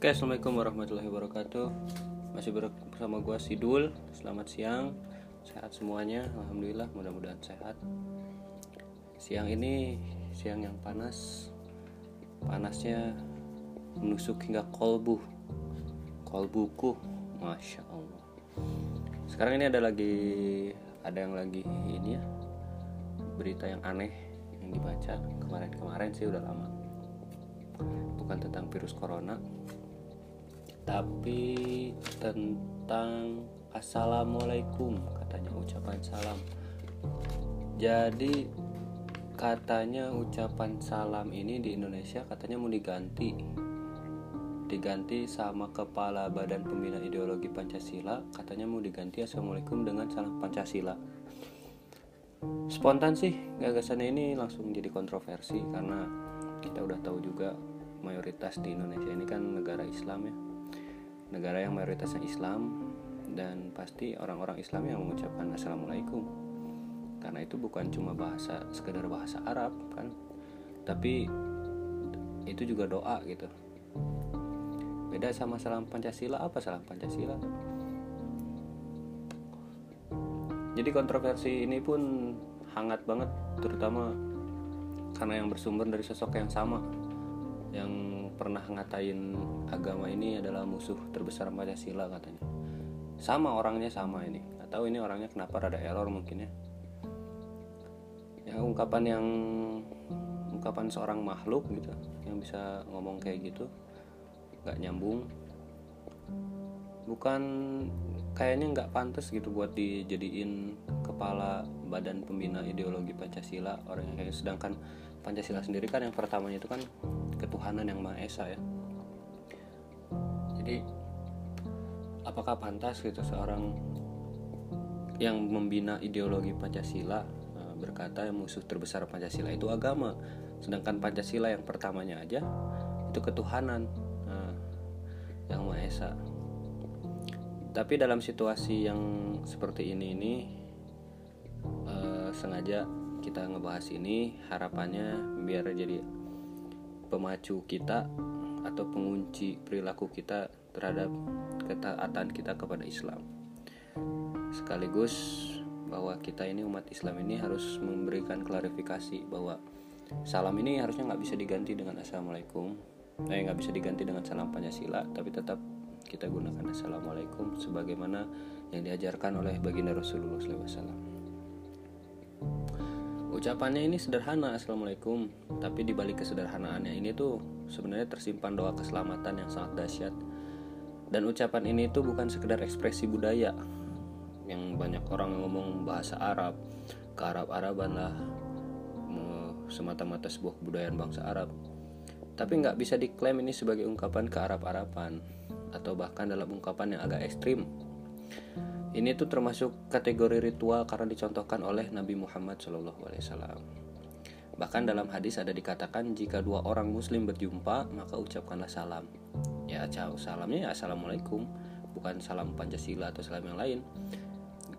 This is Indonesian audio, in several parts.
Oke, assalamualaikum warahmatullahi wabarakatuh. Masih bersama gua Sidul. Selamat siang, sehat semuanya. Alhamdulillah, mudah-mudahan sehat. Siang ini siang yang panas. Panasnya menusuk hingga kolbu, kolbuku, masya Allah. Sekarang ini ada lagi, ada yang lagi ini ya, berita yang aneh yang dibaca kemarin-kemarin sih udah lama. Bukan tentang virus corona, tapi tentang assalamualaikum katanya ucapan salam. Jadi katanya ucapan salam ini di Indonesia katanya mau diganti. Diganti sama kepala badan pembina ideologi Pancasila katanya mau diganti assalamualaikum dengan salam Pancasila. Spontan sih gagasan ini langsung jadi kontroversi karena kita udah tahu juga mayoritas di Indonesia ini kan negara Islam ya negara yang mayoritasnya Islam dan pasti orang-orang Islam yang mengucapkan assalamualaikum. Karena itu bukan cuma bahasa sekedar bahasa Arab kan? Tapi itu juga doa gitu. Beda sama salam Pancasila apa salam Pancasila? Jadi kontroversi ini pun hangat banget terutama karena yang bersumber dari sosok yang sama yang pernah ngatain agama ini adalah musuh terbesar Pancasila katanya. Sama orangnya sama ini. Atau ini orangnya kenapa rada error mungkin ya. Ya ungkapan yang ungkapan seorang makhluk gitu yang bisa ngomong kayak gitu nggak nyambung. Bukan kayaknya nggak pantas gitu buat dijadiin kepala badan pembina ideologi Pancasila orang yang kayak sedangkan Pancasila sendiri kan yang pertamanya itu kan ketuhanan yang Maha Esa ya. Jadi apakah pantas gitu seorang yang membina ideologi Pancasila eh, berkata yang musuh terbesar Pancasila itu agama sedangkan Pancasila yang pertamanya aja itu ketuhanan nah, yang Maha Esa. Tapi dalam situasi yang seperti ini ini eh, sengaja kita ngebahas ini harapannya biar jadi pemacu kita atau pengunci perilaku kita terhadap ketaatan kita kepada Islam. Sekaligus bahwa kita ini umat Islam ini harus memberikan klarifikasi bahwa salam ini harusnya nggak bisa diganti dengan assalamualaikum. Eh nggak bisa diganti dengan salam Pancasila tapi tetap kita gunakan assalamualaikum sebagaimana yang diajarkan oleh baginda Rasulullah SAW ucapannya ini sederhana assalamualaikum. Tapi dibalik kesederhanaannya ini tuh sebenarnya tersimpan doa keselamatan yang sangat dahsyat. Dan ucapan ini tuh bukan sekedar ekspresi budaya. Yang banyak orang ngomong bahasa Arab ke Arab-Araban lah semata-mata sebuah kebudayaan bangsa Arab. Tapi nggak bisa diklaim ini sebagai ungkapan ke Arab-Araban atau bahkan dalam ungkapan yang agak ekstrim ini tuh termasuk kategori ritual karena dicontohkan oleh Nabi Muhammad SAW. Bahkan dalam hadis ada dikatakan jika dua orang Muslim berjumpa maka ucapkanlah salam. Ya salamnya ya assalamualaikum, bukan salam Pancasila atau salam yang lain.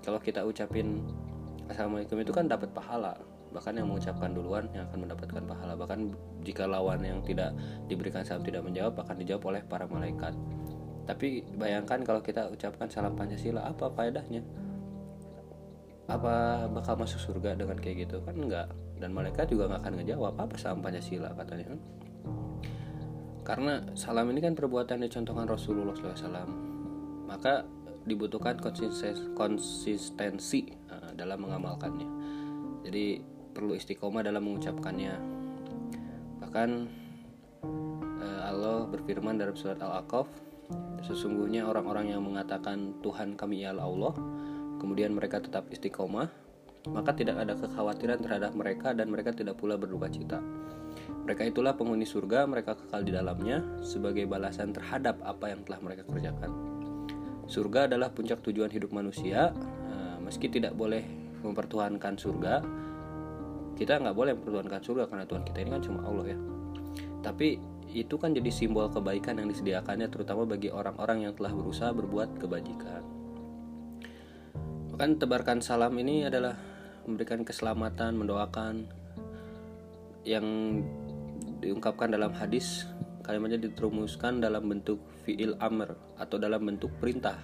Kalau kita ucapin assalamualaikum itu kan dapat pahala. Bahkan yang mengucapkan duluan yang akan mendapatkan pahala. Bahkan jika lawan yang tidak diberikan salam tidak menjawab akan dijawab oleh para malaikat tapi bayangkan kalau kita ucapkan salam Pancasila apa faedahnya? Apa bakal masuk surga dengan kayak gitu? Kan enggak. Dan mereka juga nggak akan ngejawab apa salam Pancasila? katanya. Karena salam ini kan perbuatan dicontohkan Rasulullah SAW maka dibutuhkan konsistensi dalam mengamalkannya. Jadi perlu istiqomah dalam mengucapkannya. Bahkan Allah berfirman dalam surat Al-Aqaf Sesungguhnya orang-orang yang mengatakan Tuhan kami ialah Allah, kemudian mereka tetap istiqomah, maka tidak ada kekhawatiran terhadap mereka dan mereka tidak pula berduka cita. Mereka itulah penghuni surga, mereka kekal di dalamnya sebagai balasan terhadap apa yang telah mereka kerjakan. Surga adalah puncak tujuan hidup manusia, meski tidak boleh mempertuhankan surga, kita nggak boleh mempertuhankan surga karena Tuhan kita ini kan cuma Allah ya. Tapi itu kan jadi simbol kebaikan yang disediakannya terutama bagi orang-orang yang telah berusaha berbuat kebajikan. Bahkan tebarkan salam ini adalah memberikan keselamatan, mendoakan yang diungkapkan dalam hadis kalimatnya diterumuskan dalam bentuk fi'il amr atau dalam bentuk perintah.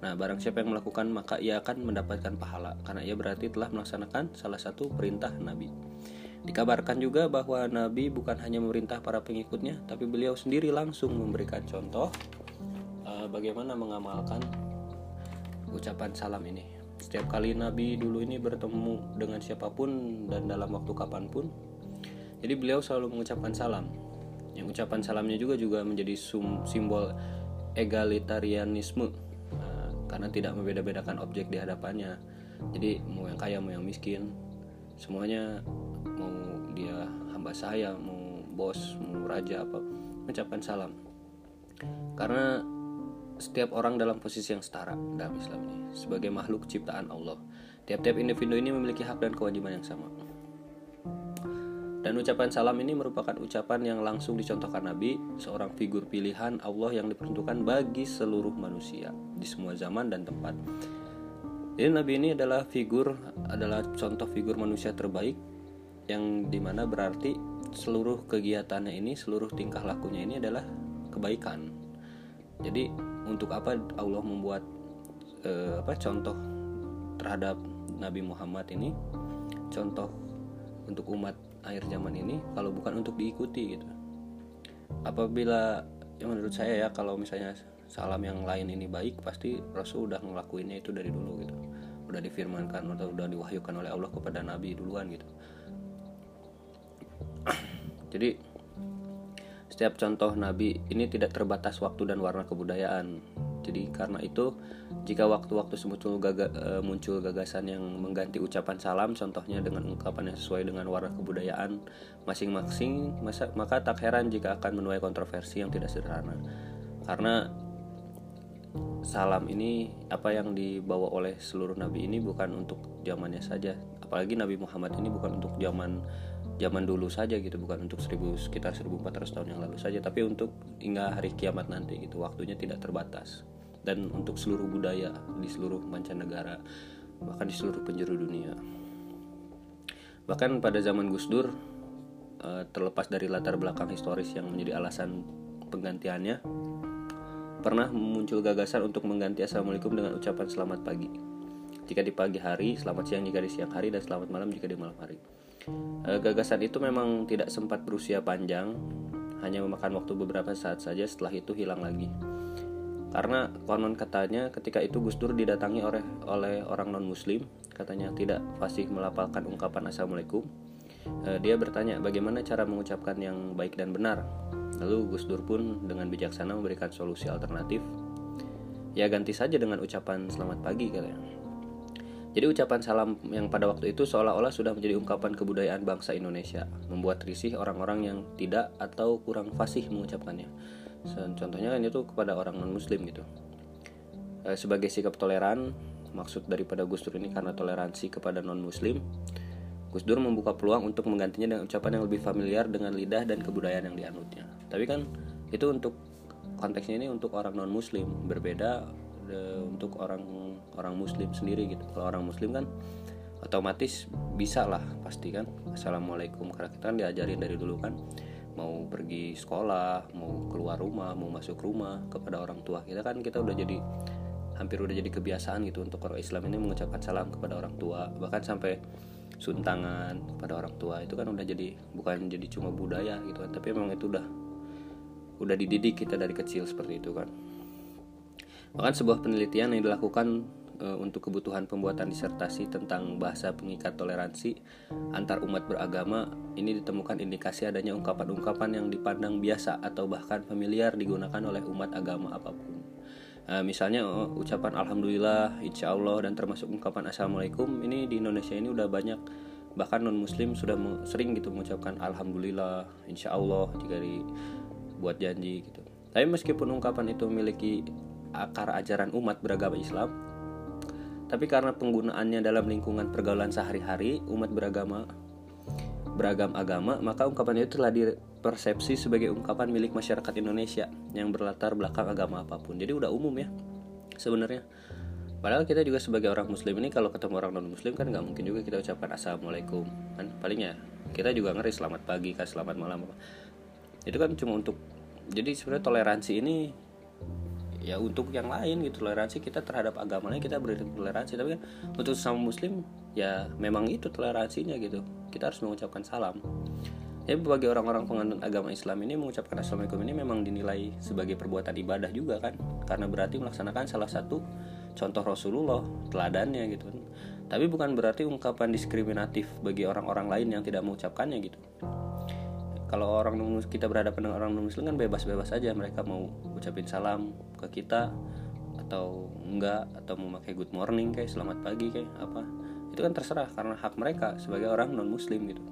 Nah, barang siapa yang melakukan maka ia akan mendapatkan pahala karena ia berarti telah melaksanakan salah satu perintah Nabi. Dikabarkan juga bahwa Nabi bukan hanya memerintah para pengikutnya, tapi beliau sendiri langsung memberikan contoh uh, bagaimana mengamalkan ucapan salam ini. Setiap kali Nabi dulu ini bertemu dengan siapa pun dan dalam waktu kapan pun, jadi beliau selalu mengucapkan salam. Yang ucapan salamnya juga juga menjadi sum, simbol egalitarianisme uh, karena tidak membeda-bedakan objek di hadapannya. Jadi mau yang kaya mau yang miskin, semuanya mau dia hamba saya, mau bos, mau raja apa, mengucapkan salam. Karena setiap orang dalam posisi yang setara dalam Islam ini sebagai makhluk ciptaan Allah. Tiap-tiap individu ini memiliki hak dan kewajiban yang sama. Dan ucapan salam ini merupakan ucapan yang langsung dicontohkan Nabi, seorang figur pilihan Allah yang diperuntukkan bagi seluruh manusia di semua zaman dan tempat. Jadi Nabi ini adalah figur, adalah contoh figur manusia terbaik yang di mana berarti seluruh kegiatannya ini, seluruh tingkah lakunya ini adalah kebaikan. Jadi untuk apa Allah membuat eh, apa contoh terhadap Nabi Muhammad ini, contoh untuk umat akhir zaman ini kalau bukan untuk diikuti gitu. Apabila yang menurut saya ya kalau misalnya salam yang lain ini baik pasti Rasul udah ngelakuinnya itu dari dulu gitu udah difirmankan atau udah diwahyukan oleh Allah kepada Nabi duluan gitu jadi setiap contoh Nabi ini tidak terbatas waktu dan warna kebudayaan jadi karena itu jika waktu-waktu muncul, gaga, e, muncul gagasan yang mengganti ucapan salam contohnya dengan ungkapan yang sesuai dengan warna kebudayaan masing-masing maka tak heran jika akan menuai kontroversi yang tidak sederhana. Karena salam ini apa yang dibawa oleh seluruh nabi ini bukan untuk zamannya saja. Apalagi Nabi Muhammad ini bukan untuk zaman zaman dulu saja gitu. Bukan untuk 1000 sekitar 1400 tahun yang lalu saja. Tapi untuk hingga hari kiamat nanti gitu. Waktunya tidak terbatas. Dan untuk seluruh budaya di seluruh mancanegara bahkan di seluruh penjuru dunia. Bahkan pada zaman Gus Dur eh, terlepas dari latar belakang historis yang menjadi alasan penggantiannya pernah muncul gagasan untuk mengganti assalamualaikum dengan ucapan selamat pagi. Jika di pagi hari selamat siang jika di siang hari dan selamat malam jika di malam hari. Eh, gagasan itu memang tidak sempat berusia panjang hanya memakan waktu beberapa saat saja setelah itu hilang lagi. Karena konon katanya ketika itu Gus Dur didatangi oleh oleh orang non Muslim katanya tidak fasih melapalkan ungkapan assalamualaikum e, dia bertanya bagaimana cara mengucapkan yang baik dan benar lalu Gus Dur pun dengan bijaksana memberikan solusi alternatif. Ya ganti saja dengan ucapan selamat pagi katanya. Jadi ucapan salam yang pada waktu itu seolah-olah sudah menjadi ungkapan kebudayaan bangsa Indonesia, membuat risih orang-orang yang tidak atau kurang fasih mengucapkannya. Contohnya kan itu kepada orang non muslim gitu. Eh, sebagai sikap toleran maksud daripada Gus Dur ini karena toleransi kepada non muslim Gus Dur membuka peluang untuk menggantinya dengan ucapan yang lebih familiar dengan lidah dan kebudayaan yang dianutnya tapi kan itu untuk konteksnya ini untuk orang non muslim berbeda de, untuk orang orang muslim sendiri gitu. Kalau orang muslim kan otomatis bisa lah pasti kan. Assalamualaikum karena kita kan diajarin dari dulu kan. Mau pergi sekolah mau keluar rumah mau masuk rumah kepada orang tua kita kan kita udah jadi hampir udah jadi kebiasaan gitu untuk orang Islam ini mengucapkan salam kepada orang tua. Bahkan sampai suntangan kepada orang tua itu kan udah jadi bukan jadi cuma budaya gitu kan tapi memang itu udah udah dididik kita dari kecil seperti itu kan bahkan sebuah penelitian yang dilakukan uh, untuk kebutuhan pembuatan disertasi tentang bahasa pengikat toleransi antar umat beragama ini ditemukan indikasi adanya ungkapan-ungkapan yang dipandang biasa atau bahkan familiar digunakan oleh umat agama apa pun. Uh, misalnya uh, ucapan alhamdulillah, insya Allah dan termasuk ungkapan assalamualaikum ini di Indonesia ini udah banyak bahkan non muslim sudah sering gitu mengucapkan alhamdulillah, insya Allah jika dibuat janji gitu. Tapi meskipun ungkapan itu memiliki akar ajaran umat beragama Islam, tapi karena penggunaannya dalam lingkungan pergaulan sehari-hari umat beragama beragam agama, maka ungkapan itu telah dipersepsi sebagai ungkapan milik masyarakat Indonesia yang berlatar belakang agama apa pun. Jadi udah umum ya sebenarnya. Padahal kita juga sebagai orang muslim ini kalau ketemu orang non muslim kan nggak mungkin juga kita ucapkan assalamualaikum kan palingnya kita juga ngeri selamat pagi kan selamat malam itu kan cuma untuk jadi sebenarnya toleransi ini ya untuk yang lain gitu. Toleransi kita terhadap agama lain kita beri toleransi tapi kan untuk sama muslim ya memang itu toleransinya gitu. Kita harus mengucapkan salam. Ya bagi orang-orang penganut agama Islam ini mengucapkan assalamualaikum ini memang dinilai sebagai perbuatan ibadah juga kan. Karena berarti melaksanakan salah satu contoh Rasulullah teladannya gitu tapi bukan berarti ungkapan diskriminatif bagi orang-orang lain yang tidak mengucapkannya gitu kalau orang kita berhadapan dengan orang non muslim kan bebas-bebas saja mereka mau ucapin salam ke kita atau enggak atau mau pakai good morning kayak selamat pagi kayak apa. Itu kan terserah karena hak mereka sebagai orang non muslim gitu.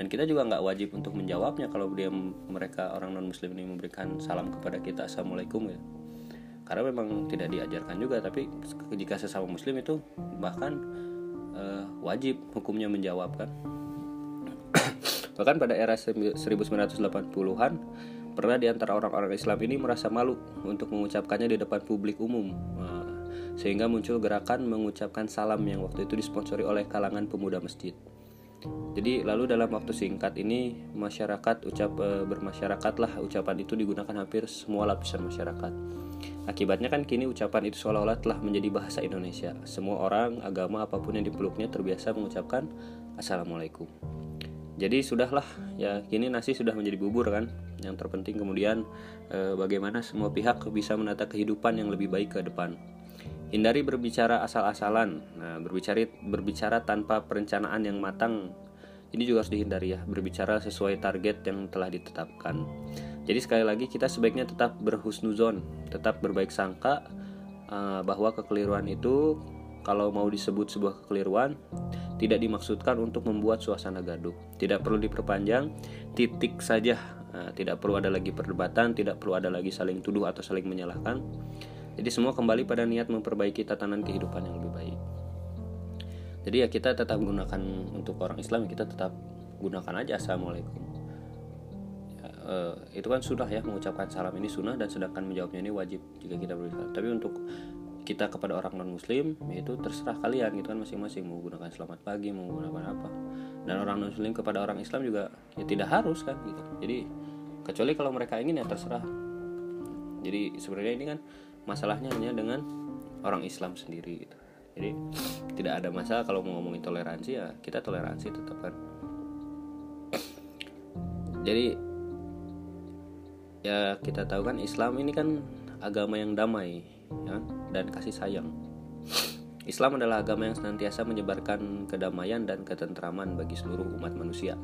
Dan kita juga nggak wajib untuk menjawabnya kalau dia mereka orang non muslim ini memberikan salam kepada kita assalamualaikum gitu. Karena memang tidak diajarkan juga tapi jika sesama muslim itu bahkan uh, wajib hukumnya menjawab kan Bahkan pada era 1980-an, pernah di antara orang-orang Islam ini merasa malu untuk mengucapkannya di depan publik umum. Sehingga muncul gerakan mengucapkan salam yang waktu itu disponsori oleh kalangan pemuda masjid. Jadi lalu dalam waktu singkat ini masyarakat ucap e, bermasyarakatlah ucapan itu digunakan hampir semua lapisan masyarakat. Akibatnya kan kini ucapan itu seolah-olah telah menjadi bahasa Indonesia. Semua orang, agama apa pun yang dipeluknya terbiasa mengucapkan Assalamualaikum jadi sudahlah ya kini nasi sudah menjadi bubur kan yang terpenting kemudian e, bagaimana semua pihak bisa menata kehidupan yang lebih baik ke depan. Hindari berbicara asal-asalan. Nah berbicara berbicara tanpa perencanaan yang matang ini juga harus dihindari ya berbicara sesuai target yang telah ditetapkan. Jadi sekali lagi kita sebaiknya tetap berhusnuzon tetap berbaik sangka uh, bahwa kekeliruan itu kalau mau disebut sebuah kekeliruan tidak dimaksudkan untuk membuat suasana gaduh. Tidak perlu diperpanjang, titik saja. Nah, tidak perlu ada lagi perdebatan, tidak perlu ada lagi saling tuduh atau saling menyalahkan. Jadi semua kembali pada niat memperbaiki tatanan kehidupan yang lebih baik. Jadi ya kita tetap gunakan untuk orang Islam kita tetap gunakan aja assalamualaikum. Ya, eh, itu kan sudah ya mengucapkan salam ini sunnah dan sedangkan menjawabnya ini wajib jika kita berusaha. Tapi untuk kita kepada orang non muslim yaitu terserah kalian gitu kan masing-masing mau gunakan selamat pagi mau gunakan apa. Dan orang non muslim kepada orang Islam juga ya tidak harus kan gitu. Jadi kecuali kalau mereka ingin ya terserah. Jadi sebenarnya ini kan masalahnya hanya dengan orang Islam sendiri gitu. Jadi tidak ada masalah kalau mau ngomongin toleransi ya kita toleransi tetap kan. Jadi ya kita tahu kan Islam ini kan agama yang damai ya, dan kasih sayang. Islam adalah agama yang senantiasa menyebarkan kedamaian dan ketentraman bagi seluruh umat manusia.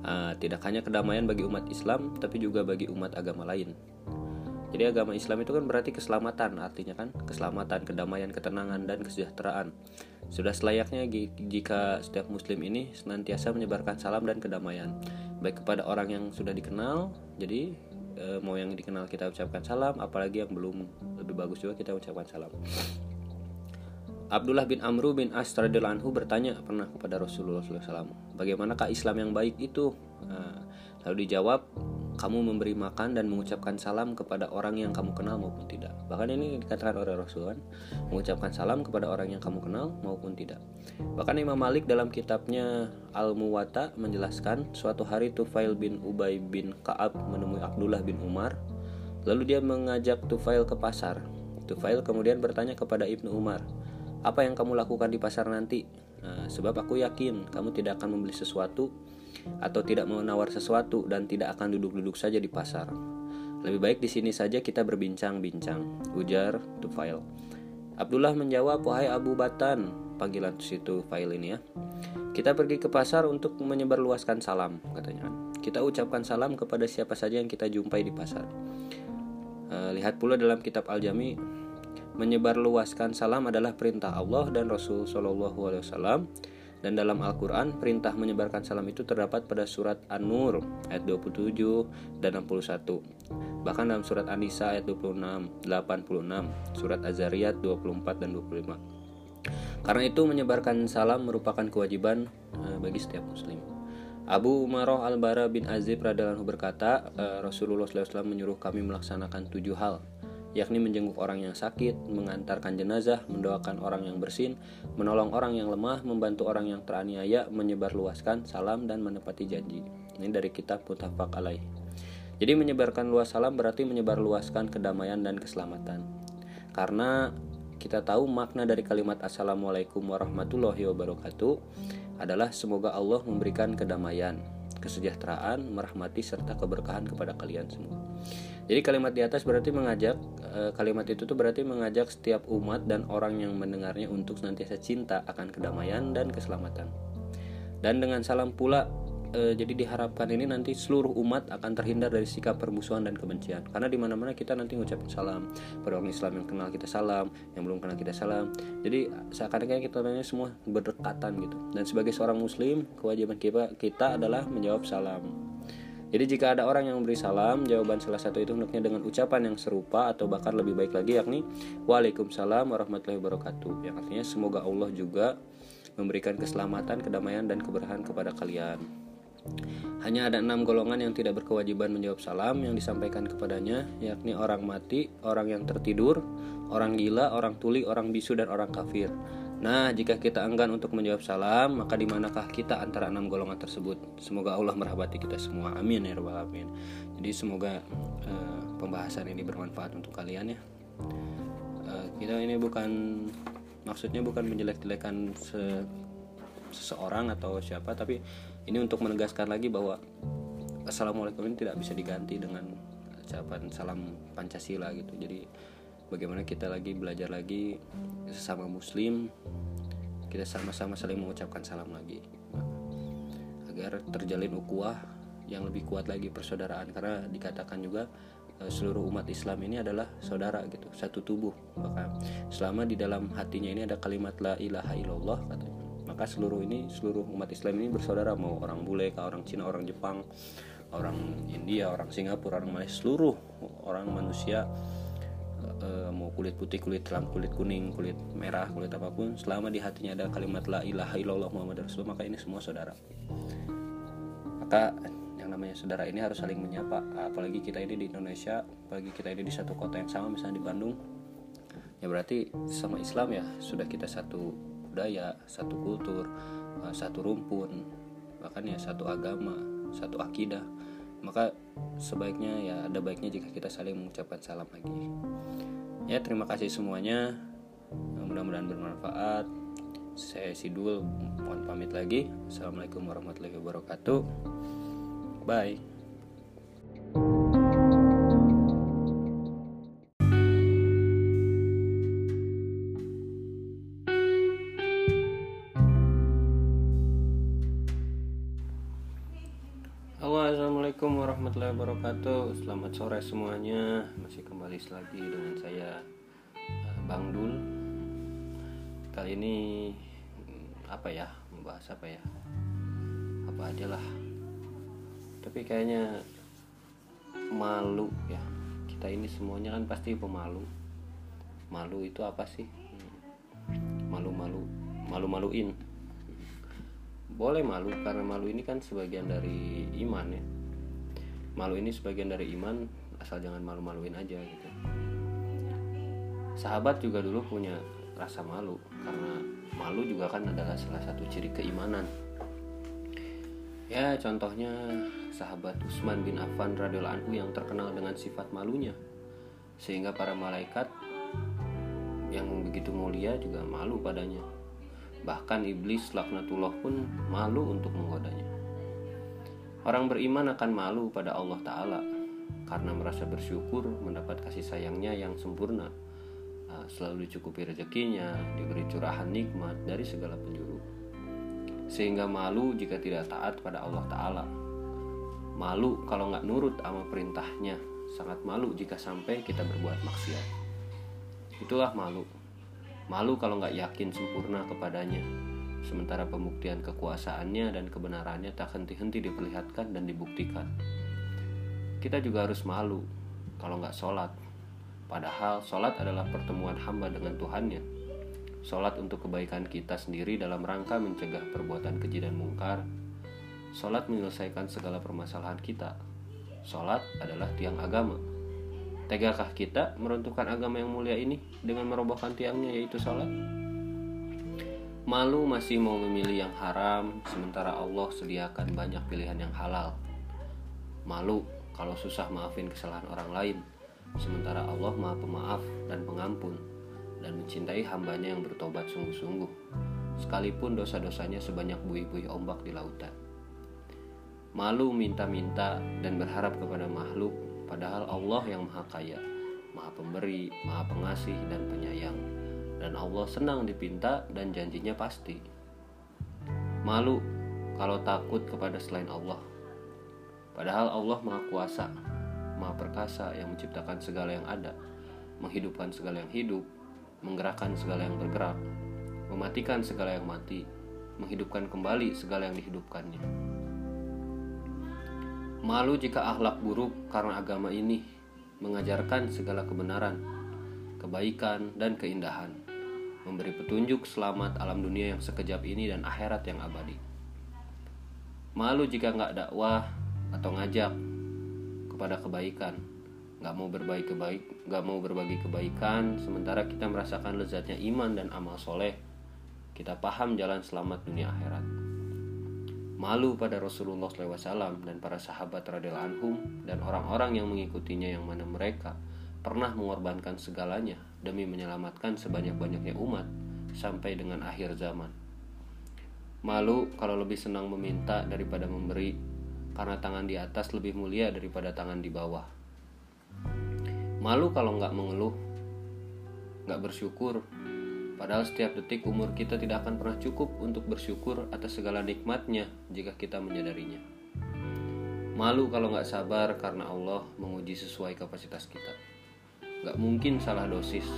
Uh, tidak hanya kedamaian bagi umat Islam, tapi juga bagi umat agama lain. Jadi agama Islam itu kan berarti keselamatan, artinya kan keselamatan, kedamaian, ketenangan, dan kesejahteraan. Sudah selayaknya jika setiap muslim ini senantiasa menyebarkan salam dan kedamaian, baik kepada orang yang sudah dikenal, jadi e, mau yang dikenal kita ucapkan salam apalagi yang belum lebih bagus juga kita ucapkan salam. Abdullah bin Amru bin As anhu bertanya pernah kepada Rasulullah SAW bagaimanakah Islam yang baik itu? Nah, lalu dijawab kamu memberi makan dan mengucapkan salam kepada orang yang kamu kenal maupun tidak. Bahkan ini dikatakan oleh Rasulullah mengucapkan salam kepada orang yang kamu kenal maupun tidak. Bahkan Imam Malik dalam kitabnya Al-Muwatta menjelaskan suatu hari Tufail bin Ubay bin Ka'ab menemui Abdullah bin Umar. Lalu dia mengajak Tufail ke pasar. Tufail kemudian bertanya kepada Ibnu Umar, "Apa yang kamu lakukan di pasar nanti?" Nah, sebab aku yakin kamu tidak akan membeli sesuatu atau tidak menawar sesuatu dan tidak akan duduk-duduk saja di pasar. Lebih baik di sini saja kita berbincang-bincang, ujar Tufail. Abdullah menjawab, wahai Abu Batan, panggilan situ file ini ya. Kita pergi ke pasar untuk menyebarluaskan salam, katanya. Kita ucapkan salam kepada siapa saja yang kita jumpai di pasar. E, lihat pula dalam kitab Al-Jami, menyebarluaskan salam adalah perintah Allah dan Rasul Shallallahu Alaihi Wasallam dan dalam Al-Quran, perintah menyebarkan salam itu terdapat pada surat An-Nur ayat 27 dan 61. Bahkan dalam surat An-Nisa ayat 26, 86, surat Az-Zariyat 24 dan 25. Karena itu menyebarkan salam merupakan kewajiban eh, bagi setiap muslim. Abu Umaroh Al-Bara bin Azib radhiallahu berkata, eh, Rasulullah SAW menyuruh kami melaksanakan tujuh hal yakni menjenguk orang yang sakit, mengantarkan jenazah, mendoakan orang yang bersin, menolong orang yang lemah, membantu orang yang teraniaya, menyebarluaskan salam dan menepati janji. Ini dari kitab Mutafak Alaih. Jadi menyebarkan luas salam berarti menyebarluaskan kedamaian dan keselamatan. Karena kita tahu makna dari kalimat Assalamualaikum warahmatullahi wabarakatuh adalah semoga Allah memberikan kedamaian, kesejahteraan, merahmati serta keberkahan kepada kalian semua. Jadi kalimat di atas berarti mengajak eh, kalimat itu tuh berarti mengajak setiap umat dan orang yang mendengarnya untuk senantiasa cinta akan kedamaian dan keselamatan. Dan dengan salam pula e, jadi diharapkan ini nanti seluruh umat akan terhindar dari sikap permusuhan dan kebencian. Karena di mana mana kita nanti ngucapin salam pada orang Islam yang kenal kita salam yang belum kenal kita salam. Jadi seakan-akan kita semua berdekatan gitu. Dan sebagai seorang muslim kewajiban kita adalah menjawab salam jadi jika ada orang yang memberi salam, jawaban salah satu itu hendaknya dengan ucapan yang serupa atau bahkan lebih baik lagi yakni Waalaikumsalam warahmatullahi wabarakatuh. Yang artinya semoga Allah juga memberikan keselamatan, kedamaian dan keberkahan kepada kalian. Hanya ada enam golongan yang tidak berkewajiban menjawab salam yang disampaikan kepadanya, yakni orang mati, orang yang tertidur, orang gila, orang tuli, orang bisu, dan orang kafir. Nah, jika kita enggan untuk menjawab salam, maka di manakah kita antara enam golongan tersebut? Semoga Allah merahmati kita semua. Amin ya rabbal alamin. Jadi semoga uh, pembahasan ini bermanfaat untuk kalian ya. Uh, kita ini bukan maksudnya bukan menjelek-jelekan se seseorang atau siapa, tapi ini untuk menegaskan lagi bahwa assalamualaikum ini tidak bisa diganti dengan ucapan salam pancasila gitu jadi bagaimana kita lagi belajar lagi sesama muslim kita sama-sama saling mengucapkan salam lagi. Agar terjalin ukuah yang lebih kuat lagi persaudaraan. Karena dikatakan juga eh, seluruh umat Islam ini adalah saudara gitu satu tubuh. Maka selama di dalam hatinya ini ada kalimat la ilaha illallah katanya. Maka seluruh ini seluruh umat Islam ini bersaudara. Mau orang bule orang Cina orang Jepang orang India orang Singapura orang Malaysia seluruh orang manusia e, mau kulit putih kulit hitam kulit kuning kulit merah kulit apa pun selama di hatinya ada kalimat la ilaha illallah Muhammad Rasulullah maka ini semua saudara. Maka yang namanya saudara ini harus saling menyapa. Apalagi kita ini di Indonesia apalagi kita ini di satu kota yang sama misalnya di Bandung. Ya berarti sama Islam ya sudah kita satu budaya, satu kultur, eh, satu rumpun, bahkan ya satu agama, satu akidah. Maka sebaiknya ya ada baiknya jika kita saling mengucapkan salam lagi. Ya terima kasih semuanya. Mudah-mudahan bermanfaat. Saya Sidul mohon pamit lagi. Assalamualaikum warahmatullahi wabarakatuh. Bye. Warahmatullahi wabarakatuh. Selamat sore semuanya. Masih kembali lagi dengan saya eh, Bang Dul. Kali ini hmm, Apa ya Membahas apa ya? Apa aja lah. Tapi kayaknya Malu ya. Kita ini semuanya kan pasti pemalu. Malu itu apa sih? Malu-malu Malu-maluin. Boleh malu karena malu ini kan sebagian dari iman ya malu ini sebagian dari iman asal jangan malu-maluin aja gitu. Sahabat juga dulu punya rasa malu karena malu juga kan adalah salah satu ciri keimanan. Ya contohnya sahabat Utsman bin Affan radhiyallahu anhu yang terkenal dengan sifat malunya. Sehingga para malaikat yang begitu mulia juga malu padanya. Bahkan iblis laknatullah pun malu untuk menggodanya Orang beriman akan malu pada Allah Ta'ala karena merasa bersyukur mendapat kasih sayangnya yang sempurna, ah, selalu dicukupi rezekinya, diberi curahan nikmat dari segala penjuru. Sehingga malu jika tidak taat pada Allah Ta'ala. Malu kalau nggak nurut sama perintahnya, sangat malu jika sampai kita berbuat maksiat. Itulah malu. Malu kalau nggak yakin sempurna kepadanya, sementara pembuktian kekuasaannya dan kebenarannya tak henti-henti diperlihatkan dan dibuktikan. Kita juga harus malu kalau nggak sholat, padahal sholat adalah pertemuan hamba dengan Tuhannya. Sholat untuk kebaikan kita sendiri dalam rangka mencegah perbuatan keji dan mungkar. Sholat menyelesaikan segala permasalahan kita. Sholat adalah tiang agama. Tegakah kita meruntuhkan agama yang mulia ini dengan merobohkan tiangnya yaitu sholat? Malu masih mau memilih yang haram, sementara Allah sediakan banyak pilihan yang halal. Malu kalau susah maafin kesalahan orang lain, sementara Allah Maha Pemaaf dan Pengampun dan mencintai hambanya yang bertobat sungguh-sungguh, sekalipun dosa-dosanya sebanyak buih-buih ombak di lautan. Malu minta-minta dan berharap kepada makhluk, padahal Allah yang Maha Kaya, Maha Pemberi, Maha Pengasih dan Penyayang, dan Allah senang dipinta dan janjinya pasti. Malu kalau takut kepada selain Allah Padahal Allah Maha Kuasa, Maha Perkasa yang menciptakan segala yang ada, menghidupkan segala yang hidup, menggerakkan segala yang bergerak, mematikan segala yang mati, menghidupkan kembali segala yang dihidupkannya. Malu jika akhlak buruk karena agama ini mengajarkan segala kebenaran, kebaikan, dan keindahan, memberi petunjuk selamat alam dunia yang sekejap ini dan akhirat yang abadi. Malu jika nggak dakwah atau ngajak kepada kebaikan. Nggak mau berbagi kebaik nggak mau berbagi kebaikan sementara kita merasakan lezatnya iman dan amal soleh. Kita paham jalan selamat dunia akhirat. Malu pada Rasulullah SAW dan para sahabat radhiyallahu anhum dan orang-orang yang mengikutinya yang mana mereka pernah mengorbankan segalanya demi menyelamatkan sebanyak-banyaknya umat sampai dengan akhir zaman. Malu kalau lebih senang meminta daripada memberi karena tangan di atas lebih mulia daripada tangan di bawah. Malu kalau nggak mengeluh, nggak bersyukur, padahal setiap detik umur kita tidak akan pernah cukup untuk bersyukur atas segala nikmatnya jika kita menyadarinya. Malu kalau nggak sabar karena Allah menguji sesuai kapasitas kita. Nggak mungkin salah dosis,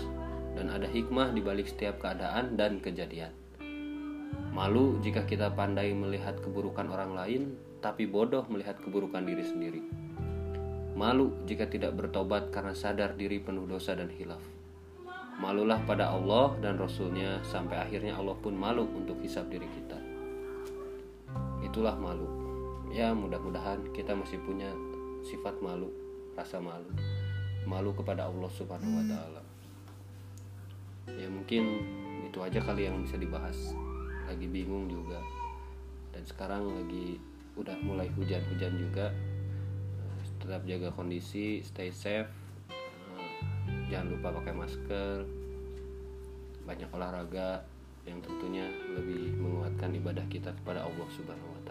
dan ada hikmah di balik setiap keadaan dan kejadian. Malu jika kita pandai melihat keburukan orang lain, tapi bodoh melihat keburukan diri sendiri. Malu jika tidak bertobat karena sadar diri penuh dosa dan hilaf. Malulah pada Allah dan Rasulnya sampai akhirnya Allah pun malu untuk hisap diri kita. Itulah malu. Ya mudah-mudahan kita masih punya sifat malu, rasa malu. Malu kepada Allah subhanahu wa ta'ala. Ya mungkin itu aja kali yang bisa dibahas. Lagi bingung juga. Dan sekarang lagi udah mulai hujan-hujan juga tetap jaga kondisi stay safe jangan lupa pakai masker banyak olahraga yang tentunya lebih menguatkan ibadah kita kepada Allah Subhanahu wa